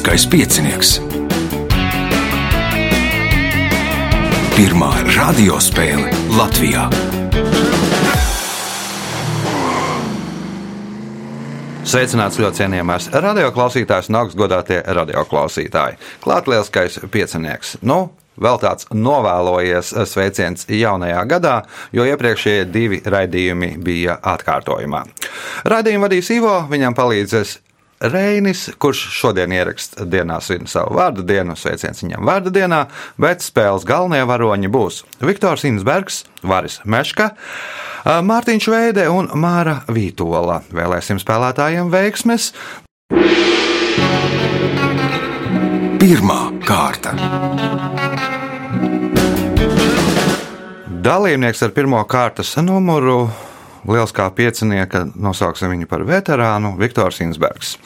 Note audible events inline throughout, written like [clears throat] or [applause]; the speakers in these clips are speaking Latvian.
Lieliskais piecinieks. Pirmā radiospēle Latvijā. Sveicināts ļoti cienījamās radioklausītājas un augstgadātie radioklausītāji. Klāt lielskais piecinieks. Nu, vēl tāds novēlojies sveiciens jaunajā gadā, jo iepriekšējie divi raidījumi bija atkārtojumā. Radījumu vadīs Ivo, viņam palīdzēs Reinis, kurš šodien ieraksta dienā svin savu vārdu dienu, sveiciens viņam vārdu dienā, bet spēles galvenie varoņi būs Viktors Insbergs, Varis Meška, Mārtiņš Veide un Māra Vītola. Vēlēsim spēlētājiem veiksmes! Pirmā kārta. Dalībnieks ar pirmo kārtas numuru liels kā piecinieka, nosauksim viņu par veterānu, Viktors Insbergs.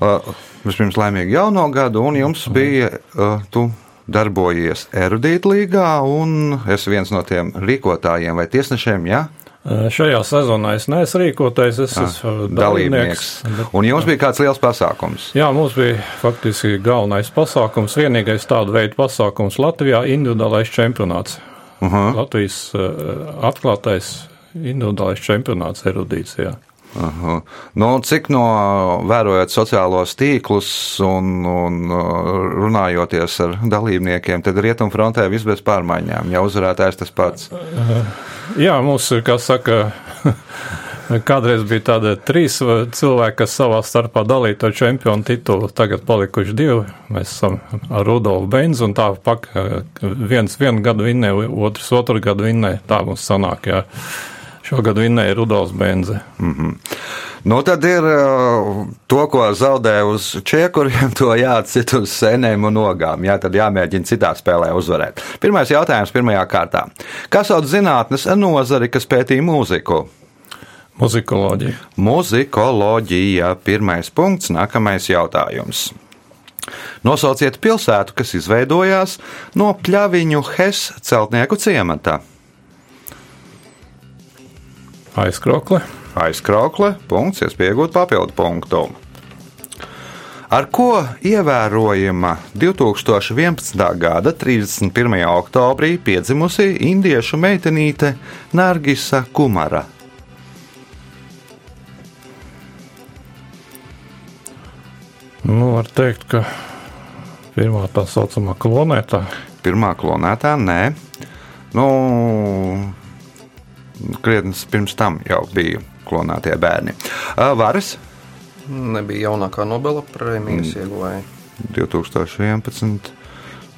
Uh, vispirms laimīgu jauno gadu, un jums bija, uh, tu darbojies erudīta līgā, un es viens no tiem rīkotājiem vai tiesnešiem, jā? Ja? Šajā sezonā es neesmu rīkotājs, es Ah, esmu dalībnieks. dalībnieks. Un jums bija kāds liels pasākums? Jā, mums bija faktiski galvenais pasākums, vienīgais tāda veida pasākums Latvijā - individuālais čempionāts. Uh -huh. Latvijas uh, atklātais individuālais čempionāts erudīcijā. Aha. Nu, cik no vērojot sociālos tīklus un, un uh, runājoties ar dalībniekiem, tad rietumfrontē viss bez pārmaiņām. Ja uzvarētājs tas pats. Jā, mums, kā saka, [laughs] kādreiz bija tādi trīs cilvēki, kas savā starpā dalīja to čempionu titulu. Tagad palikuši divi. Mēs esam ar Rudolfu Beinzu un tā pak, viens vienu gadu vinnē, otrs otru gadu vinnē. Tā mums sanāk, jā. Šogad vinnēja Rudolfs Benze. Mm -hmm. Nu, tad ir uh, to, ko zaudē uz čiekuriem, [laughs] to jāatcīt uz sēnēm un ogām. Jā, tad jāmēģina citā spēlē uzvarēt. Pirmais jautājums pirmajā kārtā. Kas sauc zinātnes nozari, kas pētīja mūziku? Muzikoloģija. Muzikoloģija. Pirmais punkts, nākamais jautājums. Nosauciet pilsētu, kas izveidojās no pļaviņu Hes celtnieku ciemata. Aizkrokle. Aizkraukle, punkts, iespējot papildu punktu. Ar ko ievērojama 2011. gada 31. oktobrī piedzimusi indiešu meitenīte Nargisa Kumara? Nu, var teikt, ka pirmā tā saucamā klonētā. Pirmā klonētā, nē. Nu, krietnes pirms tam jau bija klonētie bērni. Varas Nebija jaunākā Nobela prēmijas mm. ieguvēja. 2011.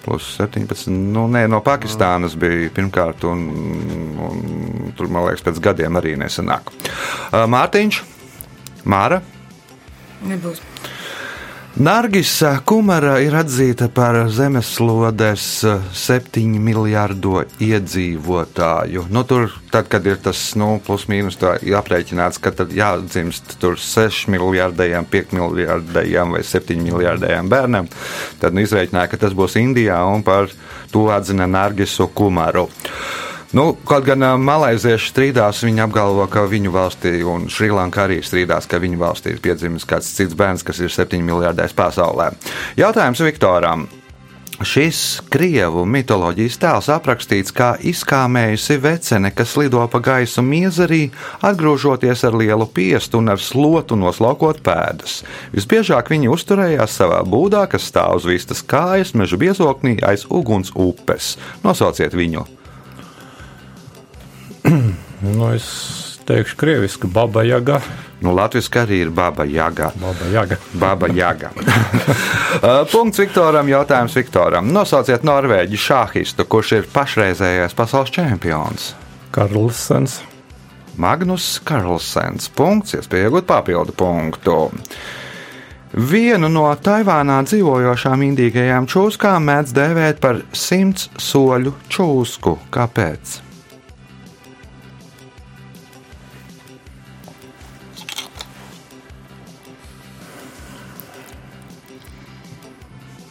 Plus 17. Nu, nē, no Pakistānas bija pirmkārt, un, un tur, man liekas, pēc gadiem arī nesenāk. Mārtiņš, Māra. Nebūs. Nargisa Kumara ir atzīta par zemeslodes 7 miljardu iedzīvotāju. Nu, tur, tad, kad ir tas nu, plus mīnus aprēķināts, ka tad jādzimst tur 6 miljardiem, 5 miljardiem vai 7 miljardiem bērnam, tad nu, izrēķināja, ka tas būs Indijā un par to atzina Nargisu Kumaru. Nu, kaut gan malaizieši strīdās, viņi apgalvo, ka viņu valstī un Šrilankā arī strīdās, ka viņu valstī ir piedzimis kāds cits bērns, kas ir 7 miljardēs pasaulē. Jautājums Viktoram. Šis krievu mitoloģijas tēls aprakstīts kā izkāmējusi vecene, kas lido pa gaisu miezerī, atgriežoties ar lielu piestu un ar slotu noslaukot pēdas. Visbiežāk viņi uzturējās savā būdā, kas stāv uz vistas kājas, meža biezoknī aiz uguns upes. Nosauciet viņu! [clears throat] Nu, es teikšu, krieviski baba jaga. Nu, Latvijas arī ir baba jaga. Baba jaga. Baba jaga. [laughs] [laughs] Punkts Viktoram. Jautājums Viktoram. Nosauciet Norvēģi šāhistu, kurš ir pašreizējais pasaules čempions. Karlsens. Magnus Karlsens. Punkts, iespēja iegūt papildu punktu. Vienu no Taivānā dzīvojošām indīgajām čūskām mēdz dēvēt par simts soļu čūsku. Kāpēc?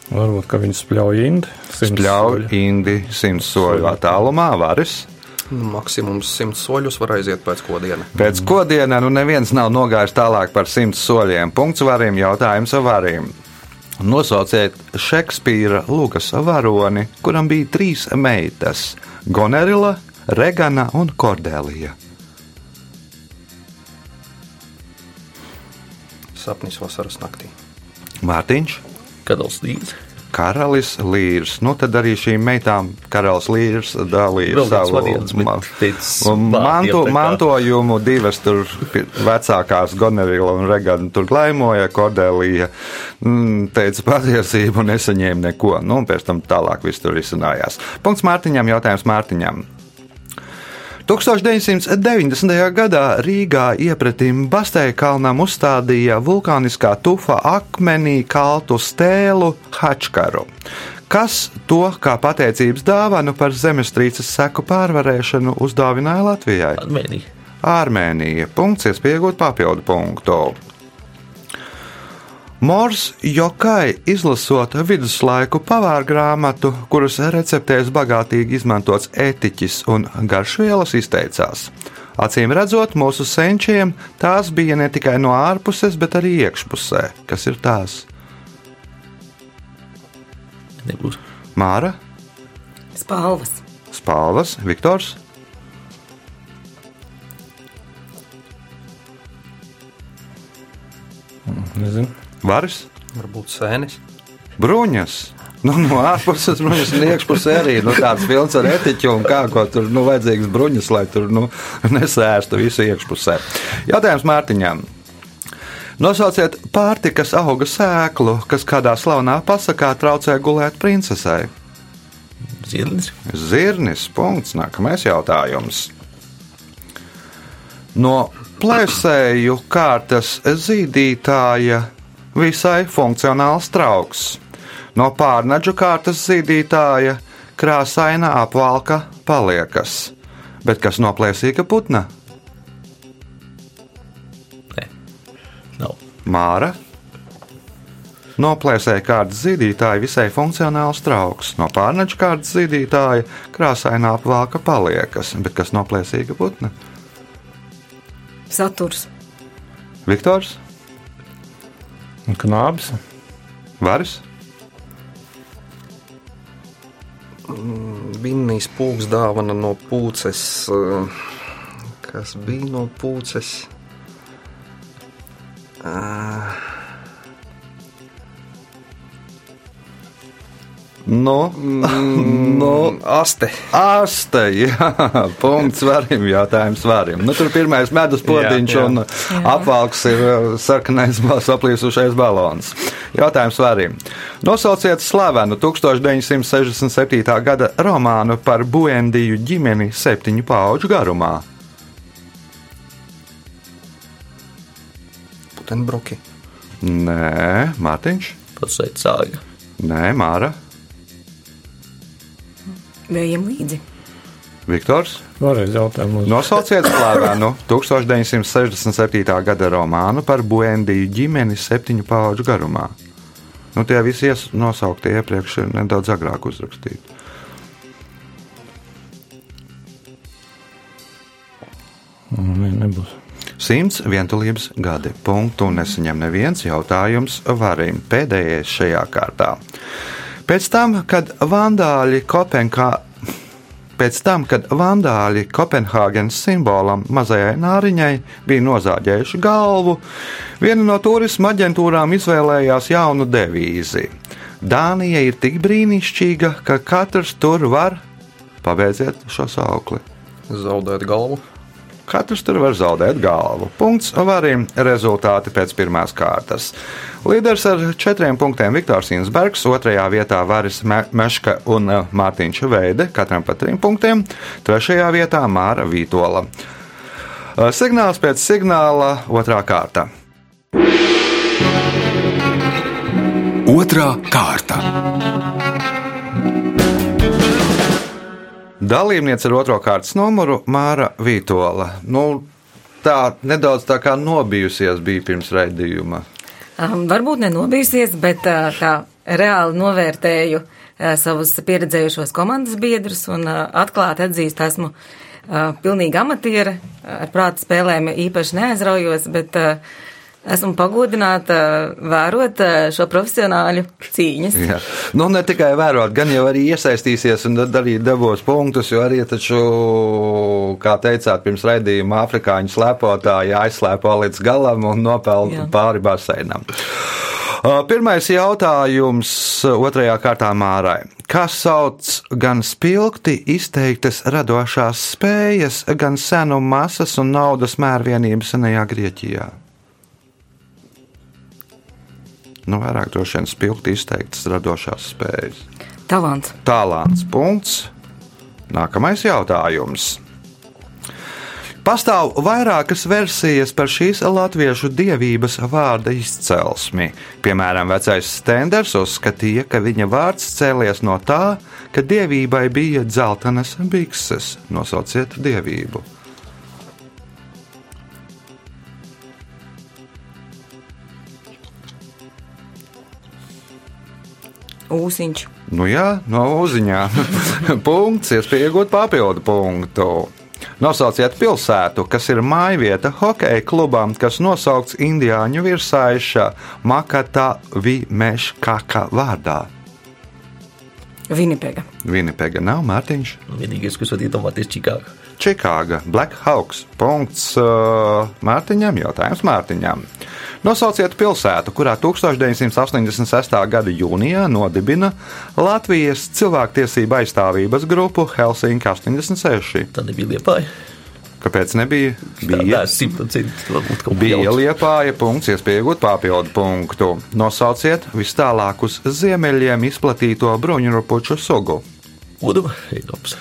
Varbūt, ka viņi spļauj indi. simts Spļauj indi simts soļu attālumā, varis. Nu, Maksimums 100 soļus var aiziet pēc kodiena. Pēc kodienā nu neviens nav nogājis tālāk par simts soļiem. Punkts varim, jautājums varim. Nosauciet Šekspīra Lukas varoni, kuram bija trīs meitas - Gonerila, Regana un Kordelija. Sapnis vasaras naktī. Mārtiņš, Karalis līdzi. Karalis Līrs. Nu, tad arī šīm meitām Karalis Līrs dalīja savu ma- kā- mantojumu. Divas tur vecākās, Gonerila un Regana, tur glaimoja. Kordelija mm, teica patiesību un nesaņēma neko. Nu, un pēc tam tālāk viss tur izcinājās. Punkts Mārtiņam, jautājums Mārtiņam. 1990. gadā Rīgā iepratim Bastēja kalnam uzstādīja vulkāniskā tufa akmenī kaltu stēlu Hačkaru. Kas to kā pateicības dāvanu par zemestrīces seku pārvarēšanu uzdāvināja Latvijai? Armēnija. Armēnija. Punkts, iespējot papildu punktu. Mors Jokai izlasot viduslaiku pavāra grāmatu, kuras receptēs bagātīgi izmantots etiķis un garšvielas, izteicās: Acīm redzot, mūsu senčiem tās bija ne tikai no ārpuses, bet arī iekšpusē. Kas ir tās? Nebūs. Māra, Spalvas. Spāvas, Viktors, Nezinu. Varis, Varbūt sēnes. Bruņas. Nu, no ārpuses bruņas, un iekšpusē arī nu, tāds vilns ar etiķu un kā ko tur nu, vajadzīgs bruņas, lai tur nu, nesēstu visu iekšpusē. Jautājums Mārtiņam. Nosauciet pārtikas auga sēklu, kas kādā slavenā pasakā traucē gulēt princesei. Zirnis. Zirnis. Punkts. Nākamais jautājums. No plēsēju kārtas zīdītāja visai funkcionāls trauks. No pārnaģu kārtas zīdītāja krāsaina apvalka paliekas. Bet kas no plēsīga putna? Nē. Nav. Māra. No plēsēja kārtas zīdītāja visai funkcionāls trauks. No pārnaģu kārtas zīdītāja krāsainā apvalka paliekas. Bet kas no plēsīga putna? Saturs. Viktors, Un Knābis. Varis, Vinnijas pūks dāvana no pūces. eh, Kas bija no pūces? No, [laughs] no Aste. aste. [laughs] Jā, punkts varim, jautājums varim. Nu, tur pirmais medus podziņš Jā, jā. un apvalks ir uh, sarkanais [laughs] saplīsušais balons. Jautājums varim. Nosauciet slavenu 1967. gada romānu par Buendiju ģimeni septiņu pauģu garumā. Putenbroki. Nē, Mārtiņš, Pats sāga. nē, Māra, Vējiem līdzi. Viktors. Vēlreiz jautājumu. Nosauciet slavenu 1967. gada romānu par Buendiju ģimeni septiņu pauģu garumā. Nu, tie visi nosauktie iepriekš ir nedaudz agrāk uzrakstīti. Nē, nebūs. Simts vientulības gadi. Punktu nesaņem neviens jautājums varim pēdējais šajā kārtā. Pēc tam, kad vandāļi Kopenhā. Pēc tam, kad vandāļi Kopenhāgenes simbolam mazajai nāriņai bija nozāģējuši galvu, viena no turisma aģentūrām izvēlējās jaunu devīzi. Dānija ir tik brīnišķīga, ka katrs tur var pabeidziet šo saukli. Zaudēt galvu. Katrs tur var zaudēt galvu. Punkts varim rezultāti pēc pirmās kārtas. Līderis ar četriem punktiem Viktors Insbergs, otrajā vietā Varis Me Meška un eh, Mārtiņš Veide, katram pa trim punktiem, trešajā vietā Māra Vītola. Eh, Signāls pēc signāla otrā kārta. Otra kārta. Dalībniece ar otro kārtas numuru Māra Vītola. Nu, tā nedaudz tā kā nobijusies bija pirms raidījuma. Um, varbūt nenobijusies, bet uh, tā reāli novērtēju uh, savus pieredzējušos komandas biedrus un uh, atklāti atzīstu, esmu uh, pilnīgi amatiera, ar prāta spēlēm īpaši neaizraujos, bet uh, Esmu pagodināta vērot eh, šo profesionāļu cīņas. Jā. Nu, ne tikai vērot, gan jau arī iesaistīsies un arī dabūs punktus, jo arī taču, kā teicāt, pirms raidījuma afrikāņu slēpotāji aizslēpo līdz galam un nopelna pāri baseinam. Pirmais jautājums otrajā kārtā Mārai. Kā sauc gan spilgti izteiktas radošās spējas, gan senu masas un naudas mērvienību senajā Grieķijā? Nu, vairāk droši vien spilgti izteiktas radošās spējas. Talants. Tālāns punkts. Nākamais jautājums. Pastāv vairākas versijas par šīs latviešu dievības vārda izcelsmi. Piemēram, vecais Stenders uzskatīja, ka viņa vārds cēlies no tā, ka dievībai bija dzeltenas bikses. Nosauciet dievību. Ūsiņš. Nu jā, no uziņām. [laughs] Punkts, iespēja iegūt papildu punktu. Nosauciet pilsētu, kas ir mājvieta hokeja klubam, kas nosaukts indiāņu virsaiša Makata Vimeškaka vārdā. Vinipega. Vinipega nav Mārtiņš. Vienīgais, kas var iedomāties Čikāgā. Čikāga, Black Hawks. Punkts uh, Mārtiņam, jautājums Mārtiņam. Nosauciet pilsētu, kurā 1986. gada jūnijā nodibina Latvijas cilvēktiesība aizstāvības grupu Helsinki 86. Tā nebija liepāja. Kāpēc nebija? Bija Bija, simtprocentīgi. Bija liepāja punkts, iespēja iegūt papildu punktu. Nosauciet vis tālāk uz ziemeļiem izplatīto bruņurupuču sugu. Oduva, Eiropas.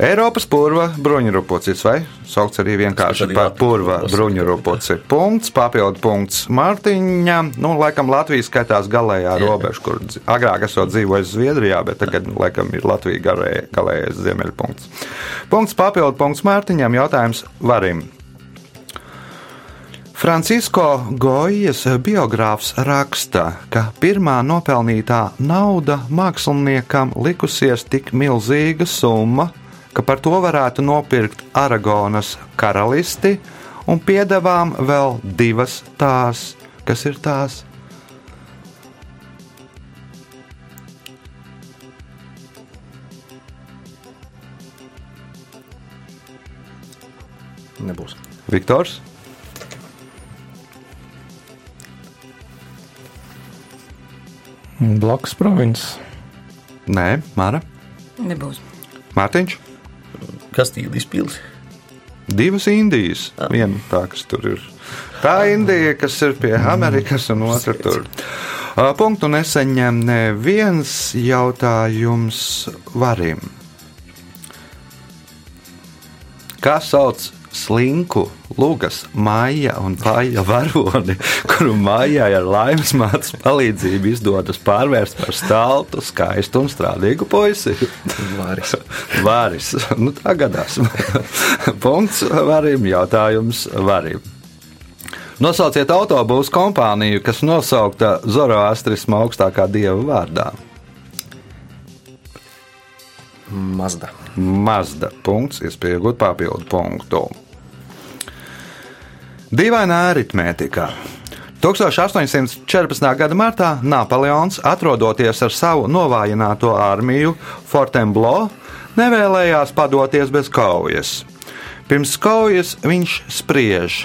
Eiropas purva bruņurupucis, vai saukts arī vienkārši arī par Latvijas purva bruņurupuci. Punkts, papildu punkts Mārtiņam. Nu, laikam Latvija skaitās galējā Jā. robeža, kur agrāk esot dzīvojis Zviedrijā, bet tagad, laikam, ir Latvija galējais, galējais ziemeļpunkts. Punkts, papildu punkts Mārtiņam, jautājums Varim. Francisko Gojas biogrāfs raksta, ka pirmā nopelnītā nauda māksliniekam likusies tik milzīga summa, ka par to varētu nopirkt Aragonas karalisti un piedāvām vēl divas tās, kas ir tās. Nebūs. Viktors? Blakus provinces. Nē, Māra. Nebūs. Mārtiņš? Kastīlijas pils. Divas Indijas. Viena tā, kas tur ir. Tā Indija, kas ir pie Amerikas, un otra tur. Ā, Punktu neseņem neviens jautājums varim. Kā sauc slinku, lugas, māja un pāri varoni, [laughs] kuru mājā ar laimes mātes palīdzību izdodas pārvērst par staltu, skaistu un strādīgu puisi? Vāris. [laughs] Vāris. Nu, tā gadās. [laughs] Punkts varim, jautājums varim. Nosauciet autobusu kompāniju, kas nosaukta Zoroastrisma augstākā dieva vārdā. Mazda. Mazda. Punkts, iespēja iegūt papildu punktu. Dīvainā aritmētikā. 1814. gada martā Napoleons, atrodoties ar savu novājināto armiju Fortenblo, nevēlējās padoties bez kaujas. Pirms kaujas viņš spriež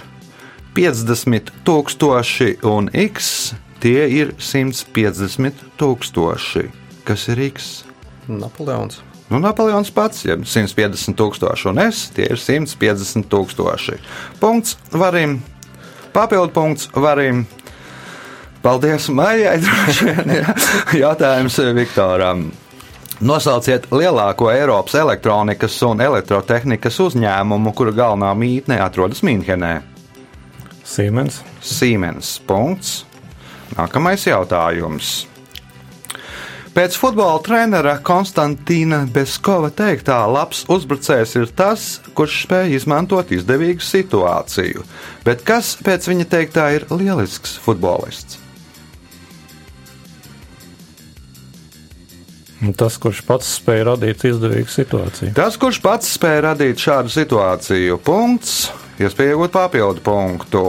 50 tūkstoši un x, tie ir 150 tūkstoši. Kas ir x? Napoleons. Nu, Napoleons pats ir 150 tūkstoši, un es tie ir 150 tūkstoši. Punkts varim, papildu punkts varim. Paldies, Maijai. [laughs] droši vien, jā. Jautājums Viktoram. Nosauciet lielāko Eiropas elektronikas un elektrotehnikas uzņēmumu, kura galvenā mītne atrodas Mīnhenē. Siemens. Siemens. Punkts. Nākamais jautājums. Pēc futbola trenera Konstantīna Beskova teiktā, labs uzbrucējs ir tas, kurš spēj izmantot izdevīgu situāciju. Bet kas pēc viņa teiktā ir lielisks futbolists? Un Tas, kurš pats spēja radīt izdevīgu situāciju. Tas, kurš pats spēja radīt šādu situāciju, punkts, iespēja iegūt papildu punktu.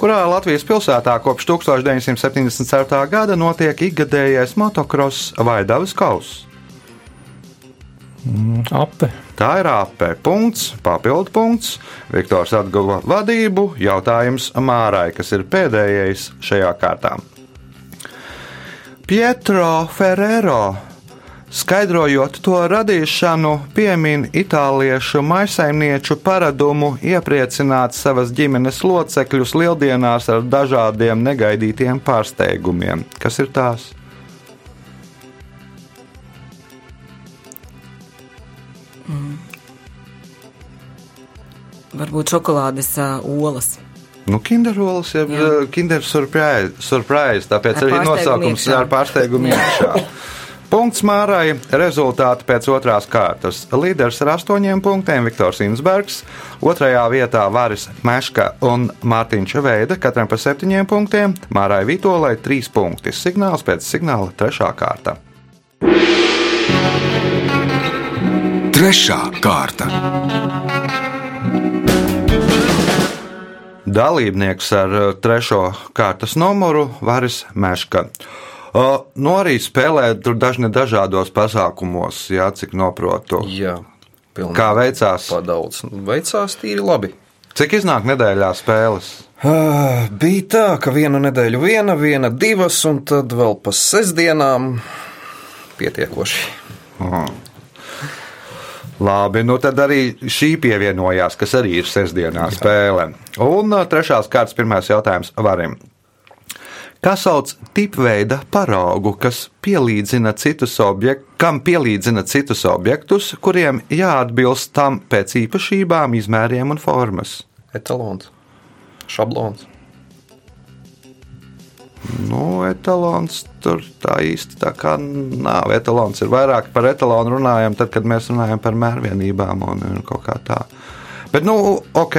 Kurā Latvijas pilsētā kopš 1974. gada notiek ikgadējais motocross Vaidavas kauss. Ape. Tā ir AP punkts, papildu punkts. Viktors atguva vadību. Jautājums Mārai, kas ir pēdējais šajā kārtā. Pietro Ferrero. Skaidrojot to radīšanu, piemin itāliešu maisaimnieču paradumu iepriecināt savas ģimenes locekļus lieldienās ar dažādiem negaidītiem pārsteigumiem. Kas ir tās? Varbūt šokolādes uh, olas. Nu, kinderolas jau ir kinder surprise, surprise, tāpēc Ar arī nosaukums iekšā. ar pārsteigumu iekšā. [laughs] Punkts Mārai. Rezultāti pēc otrās kārtas. Līderis ar astoņiem punktiem Viktors Insbergs, otrajā vietā Varis Meška un Mārtiņš Veida, katram pa septiņiem punktiem. Mārai Vitolai trīs punkti. Signāls pēc signāla trešā kārta. Trešā kārta. Dalībnieks ar uh, trešo kārtas numuru Varis Meška. Uh, nu, arī spēlē tur dažni dažādos pasākumos, jā, cik noprotu. Jā, pilnīgi. Kā veicās? Pa daudz. Veicās tīri labi. Cik iznāk nedēļā spēles? Ah, Bija tā, ka vienu nedēļu viena, viena divas, un tad vēl pa sestdienām pietiekoši. Labi, nu tad arī šī pievienojās, kas arī ir sestdienā spēle. Un uh, trešās kārtas pirmais jautājums varim. Kas sauc tipveida paraugu, kas pielīdzina citus objektus, kam pielīdzina citus objektus, kuriem jāatbilst tam pēc īpašībām, izmēriem un formas? Etalons, šablons. Nu, etalons tur tā īsti tā kā nav. Etalons ir vairāk par etalonu runājam, tad, kad mēs runājam par mērvienībām un, un kaut kā tā. Bet, nu, ok,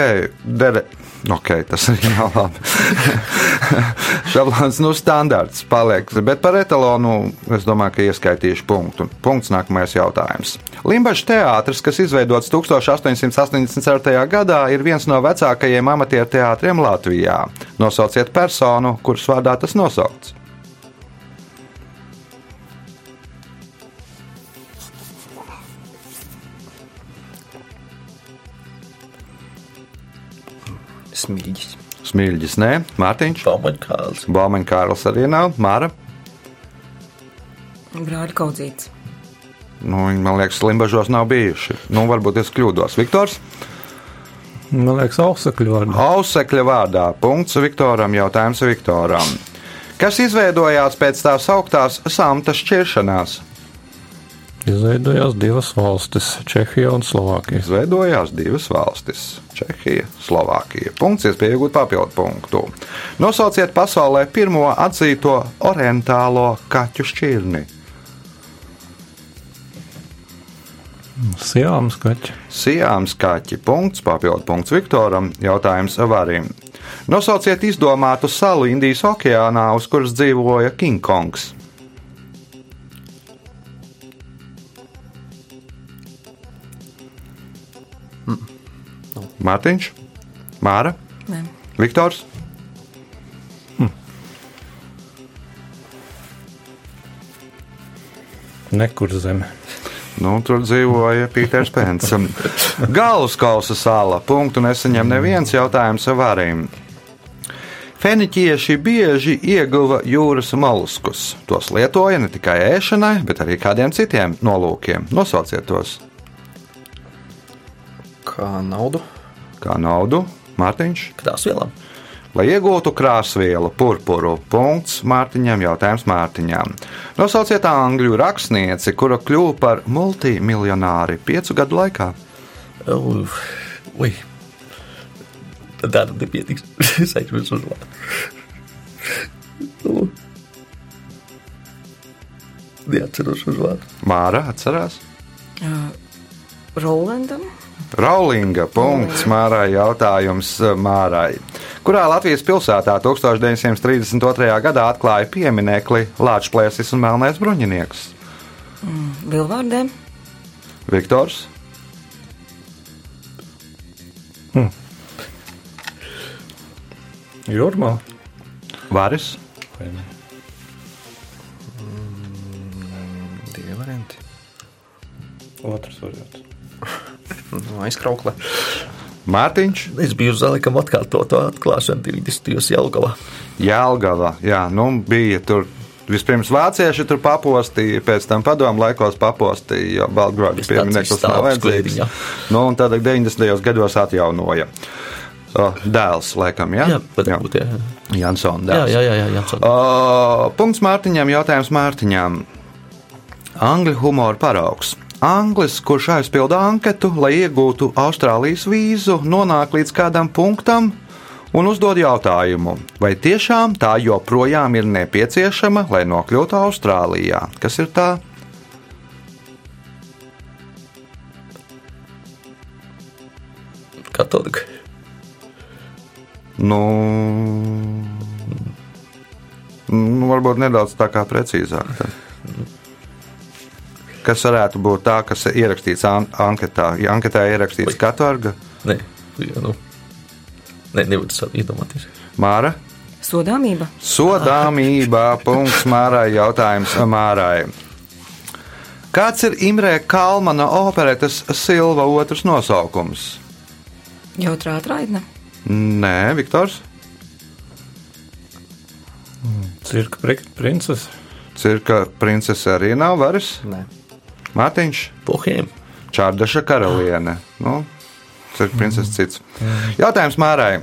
dere, ok, tas arī [laughs] nav labi. [laughs] Šablons, nu, standarts paliek, bet par etalonu es domāju, ka ieskaitīšu punktu. Punkts nākamais jautājums. Limbaģis teātris, kas izveidots 1887. gadā, ir viens no vecākajiem amatieru teātriem Latvijā. Nosauciet personu, kuras vārdā tas nosaukts. Smīļģis. Smilģis, nē, Mārtiņš, Baumaņkārls. Baumaņa Kārls arī nav, Māra. Brāļa kaudzīts. Nu, viņi, man liekas, Limbažos nav bijuši. Nu, varbūt es kļūdos. Viktors, Man liekas, ausekļu vārdā. Ausekļa vārdā. Punkts Viktoram, jautājums Viktoram. Kas izveidojās pēc tās augtās samta šķiršanās? Izveidojās divas valstis - Čehija un Slovākija. Izveidojās divas valstis - Čehija, Slovākija. Punkts, iespēja iegūt papildu punktu. Nosauciet pasaulē pirmo atzīto orientālo kaķu šķirni. Sijāms kaķi. Sijāms kaķi. Punkts, papildu punkts Viktoram. Jautājums Avarim. Nosauciet izdomātu salu Indijas okeānā, uz kuras dzīvoja Kingkongs. Mārtiņš, Māra, Nē. Viktors. Nekur zeme. Nu, tur dzīvoja Pīters Pēns. [laughs] Galvaskausa sāla. Punktu nesaņem neviens jautājums avārīm. Feniķieši bieži ieguva jūras moluskus. Tos lietoja ne tikai ēšanai, bet arī kādiem citiem nolūkiem. Nosauciet tos Kā naudu? Kā naudu, Mārtiņš. Krāsvielām. Lai iegūtu krāsvielu, purpuru, punkts Mārtiņam, jautājums Mārtiņam. Nosauciet angļu rakstnieci, kura kļuva par multimiljonāri piecu gadu laikā. Uf, Ui. Tad tā tad nepietiks. [laughs] Es aizmirsu uzvārdu. Nu. Neatceros uzvārdu. Māra atcerās. Rolandam. Raulinga punkts Mārai jautājums eh, Mārai. Kurā Latvijas pilsētā 1932. gadā atklāja pieminekli Lāčplēsis un Melnais bruņinieks? Vilvārdē. Viktors, Jurmā. Varis, ne? Divi varianti. Otrs variants. No aizkraukla. Mārtiņš, Es biju uz Zalikam atkārtot to atklāšanu 90. Jelgavā. Jālgava. Jā, nu bija tur. Vispirms vācieši tur papostīja, pēc tam padomu laikos papostīja, jo tāds piemineklis nav vajadzīgs. Nu, un tad 90. gados atjaunoja. O, dēls, laikam, jā? Jā, jā. Jansona Jā, dēls. jā, jā, jā, jā, jā. O, punkts Mārtiņam, jautājums Mārtiņam. Angļu humora paraugs. Anglis, kurš aizpilda anketu, lai iegūtu Austrālijas vīzu, nonāk līdz kādam punktam un uzdod jautājumu, vai tiešām tā joprojām ir nepieciešama, lai nokļūtu Austrālijā. Kas ir tā? Katolika. Nu, nu varbūt nedaudz tā kā precīzāk. tad. Kas varētu būt tā, kas ir ierakstīts an anketā? Ja anketā ir ierakstīts katorga, Nē, jā, nu. Nē, nevar tas iedomāties. Māra. Sodāmība. Sodāmība. [laughs] Punkts Mārai. Jautājums Mārai. Kāds ir Imrē Kalmana operetes Silva otrs nosaukums? Jautrā atraitne. Nē, Viktors. Cirka pri- princese. Cirka princese arī nav varas. Nē. Mārtiņš. Pohēm. Čārdaša karaliene. Nu, cirka princese cits. Jautājums Mārai.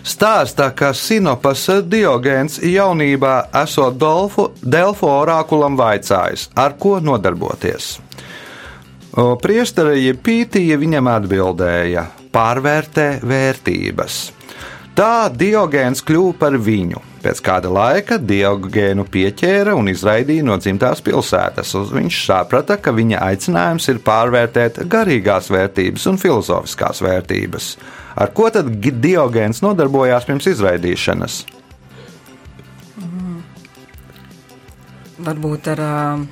Stāstā, ka Sinopas Diogēns jaunībā esot Dolfu, Delfu orākulam vaicājis, ar ko nodarboties. O, Priesteri Jepītīja viņam atbildēja: pārvērtē vērtības. Tā Diogēns kļuva par viņu. Pēc kāda laika Diogēnu pieķēra un izraidīja no dzimtās pilsētas. Viņš saprata, ka viņa aicinājums ir pārvērtēt garīgās vērtības un filozofiskās vērtības. Ar ko tad Diogēns nodarbojās pirms izraidīšanas? Varbūt ar uh,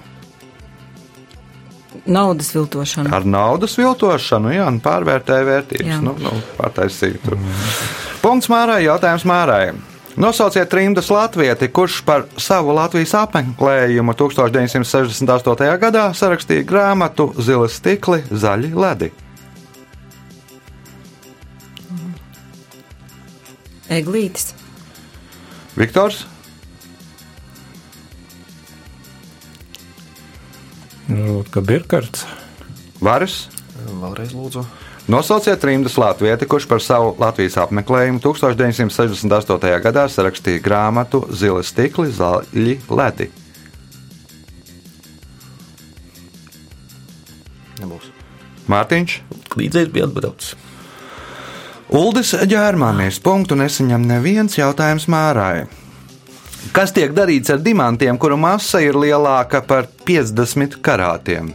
naudas viltošanu. Ar naudas viltošanu, jā, un pārvērtēja vērtības. Jā. Nu, nu, Pārtaisīt. tur. Punkts Mārai, jautājums Mārai. Nosauciet trimdas latvieti, kurš par savu Latvijas apmeklējumu 1968. gadā sarakstīja grāmatu Zila stikli, zaļi ledi. Eglītis. Viktors, Varbūt, ka Birkards. Varis. Vēlreiz lūdzu. Nosauciet trimdas latvieti, kurš par savu Latvijas apmeklējumu 1968. gadā sarakstīja grāmatu Zila stikli, zaļi ledi. Nebūs. Mārtiņš. Līdzēs bija atbraucis. Uldis ģērmanis punktu nesaņem neviens jautājums mārai. Kas tiek darīts ar dimantiem, kuru masa ir lielāka par 50 karātiem?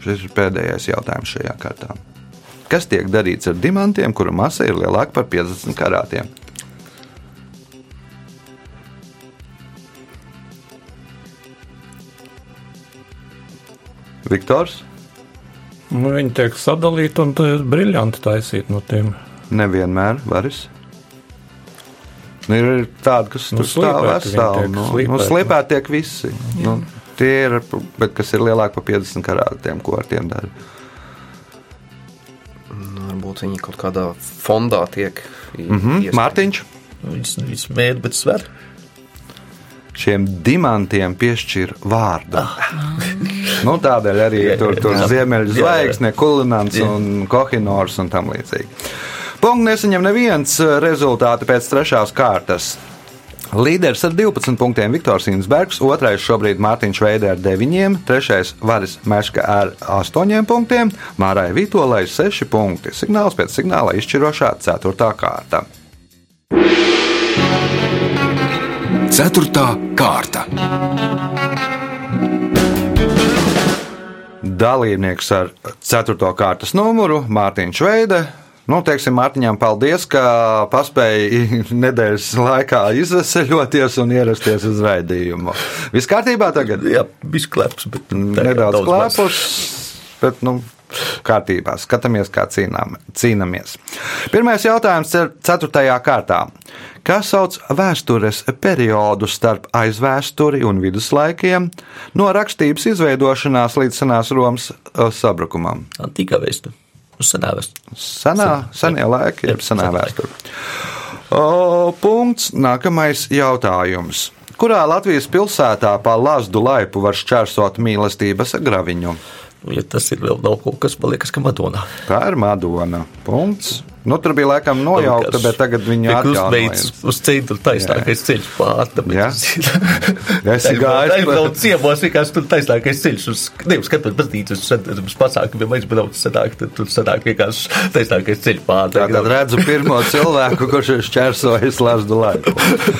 Šis ir pēdējais jautājums šajā kārtā. Kas tiek darīts ar dimantiem, kuru masa ir lielāka par 50 karātiem? Viktors? Nu, viņi tiek sadalīti un tad briljanti taisīti no tiem. Nevienmēr varas. Nu, ir tādi, kas Nu, tur stāv veseli. Nu, slīpēti. nu, slīpēti tiek visi. Nu, tie ir, bet kas ir lielāki par 50 karātiem, ko ar tiem dara. Nu, viņi kaut kādā fondā tiek Mhm. ies- Mārtiņš, Viņas, viņas mēģina, bet sver. šiem dimantiem piešķir vārdu. [laughs] nu, tādēļ arī Jā, tur, tur jā. ziemeļu zvaigzne, kulinants Jā. un kohinors un tam līdzīgi. Punkts nesaņem neviens rezultāti pēc trešās kārtas. Līderis ar 12 punktiem Viktors Insbergs, otrais šobrīd Mārtiņš Veidē ar 9, trešais Varis Meška ar 8 punktiem, Mārai Vitolai 6 punkti. Signāls pēc signāla izšķirošā 4. kārta. Ceturtā kārta. Dalībnieks ar 4. kārtas numuru Mārtiņš Veide. Nu, teiksim, Mārtiņam, paldies, ka paspēji [laughs] nedēļas laikā izveseļoties un ierasties uz raidījumu. Viss kārtībā tagad? Jā, bija kleps, bet kā Nedaudz klēpus, bet nu, kārtībā. Skatāmies, kā cīnām, cīnāmies. Pirmais jautājums ir 4. kārtā. Kas sauc vēstures periodu starp aizvēsturi un viduslaikiem, no rakstības izveidošanās līdz senās Romas uh, sabrukumam? Antīkā vēsture. Uz senā vēsture. Senā, senie laiki, jeb senā. O, punkts. Nākamais jautājums. Kurā Latvijas pilsētā pa Lazdu laipu var šķērsot mīlestības graviņu? Ja tas ir vēl kaut kas, man liekas, ka Madonā. Tā ir Madona. Punkts. Nu, tur bija laikam nojaukta, bet tagad viņa atgādājās. atjaunojas. Uz centru taisnākais ceļš pārta. Jā. [laughs] Esi gājis Tā ir pa- vēl ciemos, vienkārši tur taisnākais ceļš. Uz, nevis skatot baznīcas, uz, pasākumiem aizbrauc, sanāk, tad tur sanāk vienkārši taisnākais ceļš pārta. Tātad redzu pirmo [laughs] cilvēku, kurš ir šķērsojis Lazdu laiku.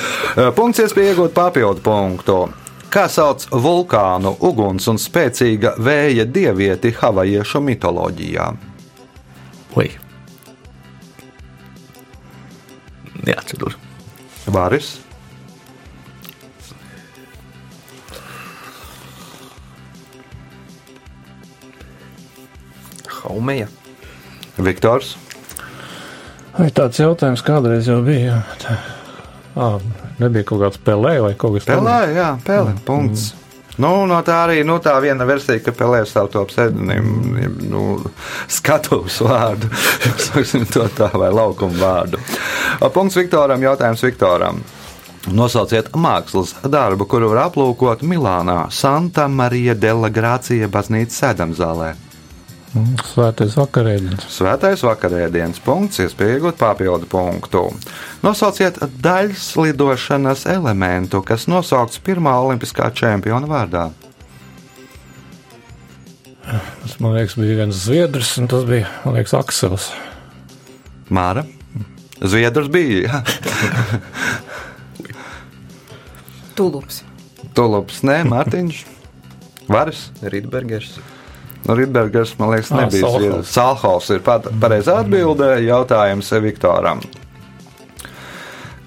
[laughs] Punkts iespēja iegūt papildu punktu. Kā sauc vulkānu, uguns un spēcīga vēja dievieti havajiešu mitoloģijā? Oi. Neatceros. Varis, Haumeja. Viktors, Vai tāds jautājums kādreiz jau bija? Tā. Ā, nebija kaut kāds pelē vai kaut kas Pelē, jā, Pelē. Punkts. Nu, no tā arī nu, tā viena versija, ka Pelē savu to pseidonīmu, nu, skatuves vārdu, [laughs] to tā, vai laukuma vārdu. Punkts Viktoram, jautājums Viktoram. Nosauciet mākslas darbu, kuru var aplūkot Milānā, Santa Marija della Grācija baznīcas sēdamzālē. Svētais vakarēdienas. Svētais vakarēdienas punkts, iespēja iegūt papildu punktu. Nosauciet daļas lidošanas elementu, kas nosaukts pirmā olimpiskā čempiona vārdā. Tas, man liekas, bija viens zviedrs, un tas bija, man liekas, Aksels. Māra. Zviedrs bija. [laughs] Tulups. Tulups, nē, Mārtiņš. Varis. Rītbergers. Nu, Rītbergers, man liekas, Ā, nebija Salhaus. Zviedrs. Salhaus ir pareizā atbildē. Jautājums Viktoram.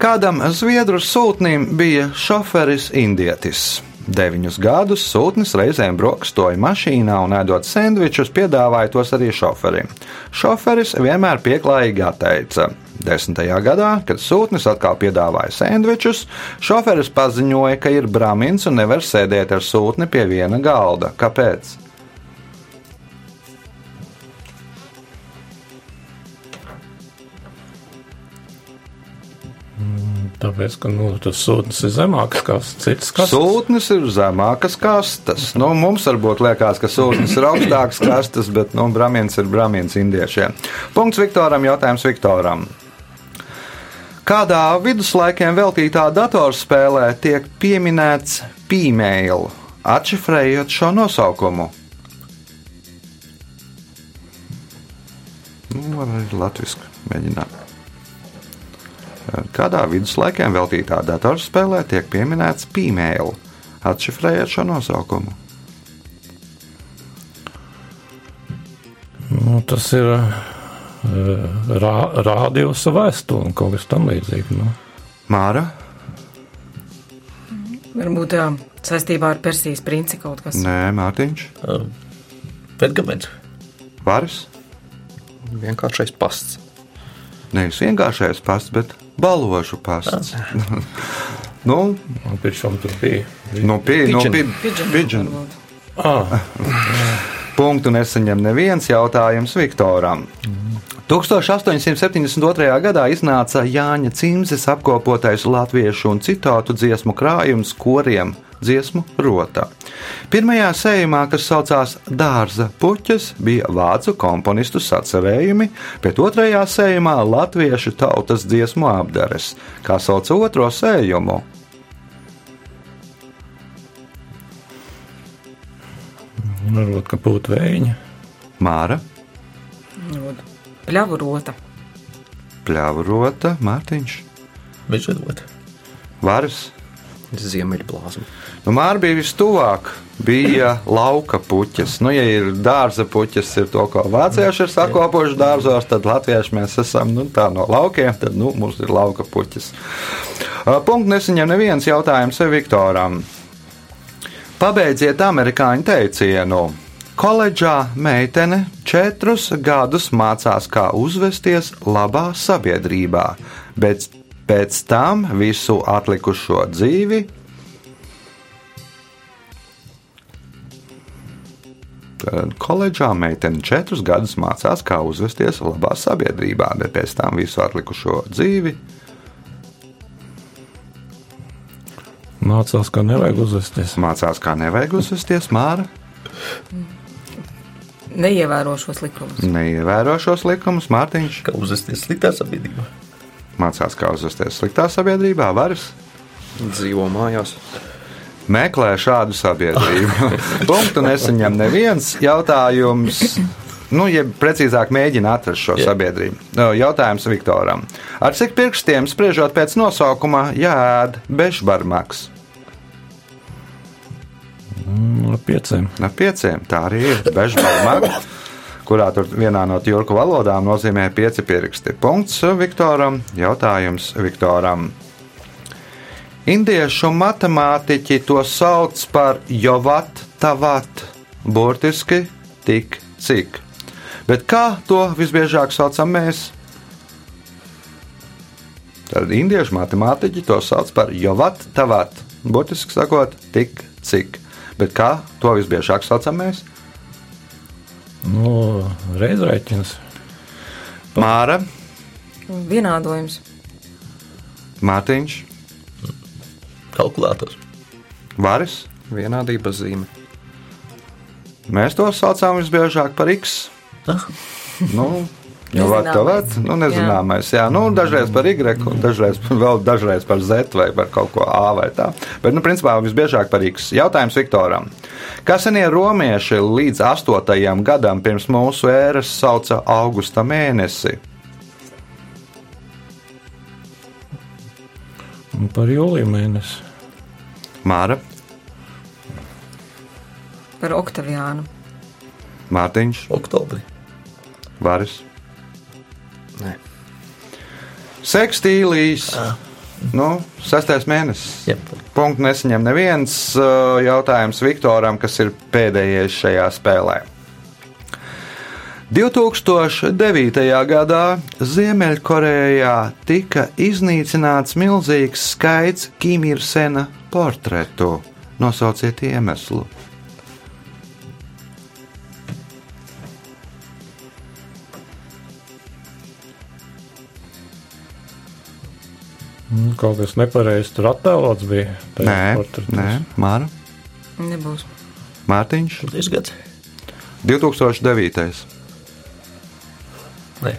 Kādam zviedru sūtnim bija šoferis indietis? Deviņus gadus sūtnis reizēm brokstoja mašīnā un ēdot sandvičus, piedāvāja tos arī šoferim. Šoferis vienmēr pieklājīgi atteica. Desmitajā gadā, kad sūtnis atkal piedāvāja sandvičus, šoferis paziņoja, ka ir brāmins un nevar sēdēt ar sūtni pie viena galda. Kāpēc? Tāpēc, ka nu, tas sūtnis ir zemāks kā cits. Kas Sūtnis ir zemākas kastes. Nu, mums varbūt liekas, ka sūtnis ir augstākas kastes, bet nu, brāmiens ir brāmiens indiešiem. Punkts Viktoram, jautājums Viktoram. Kādā viduslaikiem veltītā datorspēlē tiek pieminēts pīmēlu, atšifrējot šo nosaukumu? Nu, var arī latviešu mēģināt. Kādā viduslaikiem veltītā datorspēlē tiek pieminēts pīmēlu, atšifrējot šo nosaukumu? nu, tas ir eh, rā, rādījus vēstule un kaut kas tam līdzīgs. Nu. Māra? Varbūt jā, saistībā ar Persijas princi kaut kas. Nē, Mārtiņš. Pergaments. Varis? Vienkāršais pasts. Nevis vienkāršais pasts, bet balošu pasts. [laughs] nu, Un Pēc tam tur bija. nu, pie, nu, Pigeon. Ah, [laughs] Punktu nesaņem neviens jautājums Viktoram. 1872. gadā iznāca Jāņa Cimzes apkopotais latviešu un citātu dziesmu krājums koriem dziesmu rota. Pirmajā sējumā, kas saucās Dārza puķis, bija vācu komponistu sacerējumi, bet otrajā sējumā latviešu tautas dziesmu apdares, kā sauc otro sējumu. varbūt, ka būtu vējiņa. Māra, Varbūt Pļavu rota. pļāvurota, Mārtiņš, Mežonot. Varas. Ziemeļblāzma. Nu, Māra bija vistuvāk. Bija lauka puķis. Nu, ja ir dārza puķis, ir to, ko vācieši ir sakopojuši dārzos, tad latvieši mēs esam nu, no laukiem, tad nu, mums ir lauka puķis. Punkts nesaņem neviens jautājums Viktoram. Pabeidziet amerikāņu teicienu. Koledžā meitene četrus gadus mācās, kā uzvesties labā sabiedrībā, bet pēc tam visu atlikušo dzīvi Tad koledžā meitene četrus gadus mācās, kā uzvesties labā sabiedrībā, bet pēc tam visu atlikušo dzīvi Mācās, ka nevajag uzvesties. mācās, kā nevajag uzvesties māra, Neievēro šos likumus. neievēro šos likumus. Mārtiņš Kā uzvesties sliktā sabiedrībā? Mācās, kā uzvesties sliktā sabiedrībā, varas Dzīvo mājās. meklē šādu sabiedrību. [laughs] Punktu nesaņem neviens jautājums. Nu, ja precīzāk mēģina atrast šo sabiedrību. No, Jautājums Viktoram. Ar cik pirkstiem, spriežot pēc nosaukuma, jāēd bešbarmaks? Ar pieciem. No pieciem. Tā arī ir bešbarmaks, [laughs] kurā tur vienā no tjurku valodām nozīmē pieci pirksti. Punkts Viktoram. Jautājums Viktoram. Indiešu matemātiķi to sauc par jovat tavat, burtiski tik cik. Bet kā to visbiežāk saucam mēs? Tad indiešu matemātiķi to sauc par jovat tavat, burtiski sakot, tik cik. Bet kā to visbiežāk saucam mēs? Nu, reizrēķins. Māra, Vienādojums. Mārtiņš, Kalkulators. Varis. Vienādības zīme. Mēs to saucam visbiežāk par X. Nu, Nezināmais. būt. Nu, nezināmais. Jā, nu, dažreiz par Y, un dažreiz, vēl dažreiz par Z vai par kaut ko A vai tā. Bet, nu, principā visbiežāk par X. Jautājums Viktoram. Kā senie romieši līdz 8. gadam pirms mūsu ēras sauca augusta mēnesi? Un par jūliju mēnesi. Māra, Par Oktaviānu. Mārtiņš, Oktobrī. Varis. Sekstīlīs. Nu, sastais mēnesis. Jep. Punktu nesaņem neviens uh, jautājums Viktoram, kas ir pēdējais šajā spēlē. 2009. gadā Ziemeļkorejā tika iznīcināts milzīgs skaits Kimirsena portretu. Nosauciet iemeslu. Kaut kas nepareizs tur attēlots bija. Nē, nē, Māra, Nebūs. Mārtiņš, Šis gads. 2009. Nē,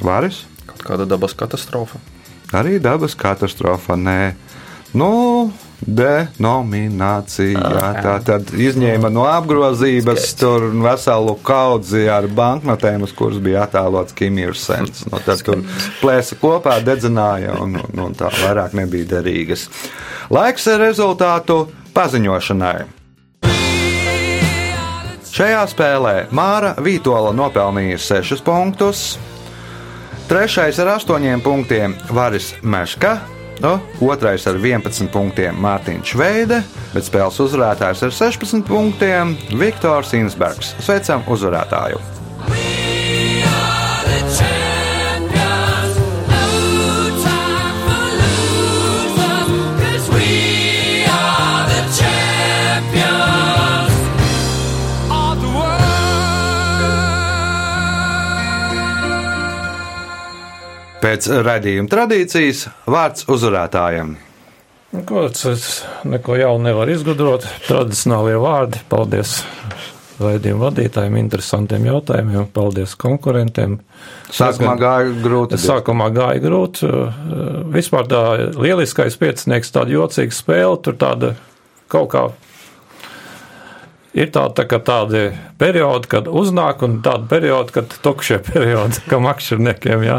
Varis. Kaut kāda dabas katastrofa. Arī dabas katastrofa. Nē, nu, denominācija. Tā tad izņēma no apgrozības tur veselu kaudzi ar banknotēm, uz kuras bija attēlots Kimīrs Sens. Nu, tad tur plēsa kopā, dedzināja un, un, un tā vairāk nebija derīgas. Laiks rezultātu paziņošanai. Šajā spēlē Māra Vītola nopelnīja 6 punktus, trešais ar 8 punktiem Varis Meška, nu, otrais ar 11 punktiem Mārtiņš Veide, bet spēles uzvarētājs ar 16 punktiem Viktors Insbergs. Sveicam uzvarētāju! Pēc raidījuma tradīcijas vārds uzvarētājiem. Ko es neko jaunu nevaru izgudrot. Tradicionālie vārdi. Paldies raidījuma vadītājiem, interesantiem jautājumiem. Paldies konkurentiem. Sākumā gāja grūti. Sākumā gāja grūti. Vispār tā lieliskais piecinieks, tāda jocīga spēle, tur tāda kaut kā. Ir tā, kā tādi periodi, kad uznāk, un tāda perioda, kad tukšie [laughs] periodi, kā makšķerniekiem, jā,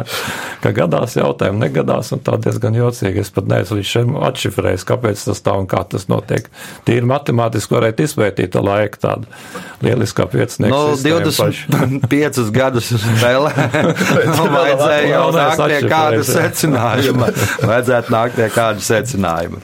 ka gadās jautājumi, negadās, un tā diezgan jocīgi. Es pat neesmu līdz šim atšifrējis, kāpēc tas tā un kā tas notiek. Tīri matemātiski varētu izpētīt to laiku tādu lieliskā piecinieka. Nu, sistēmu pašu. 25 gadus spēlē. [laughs] Nu, vajadzēja jau nākt pie kāda secinājuma. Vajadzētu nākt pie kāda secinājuma.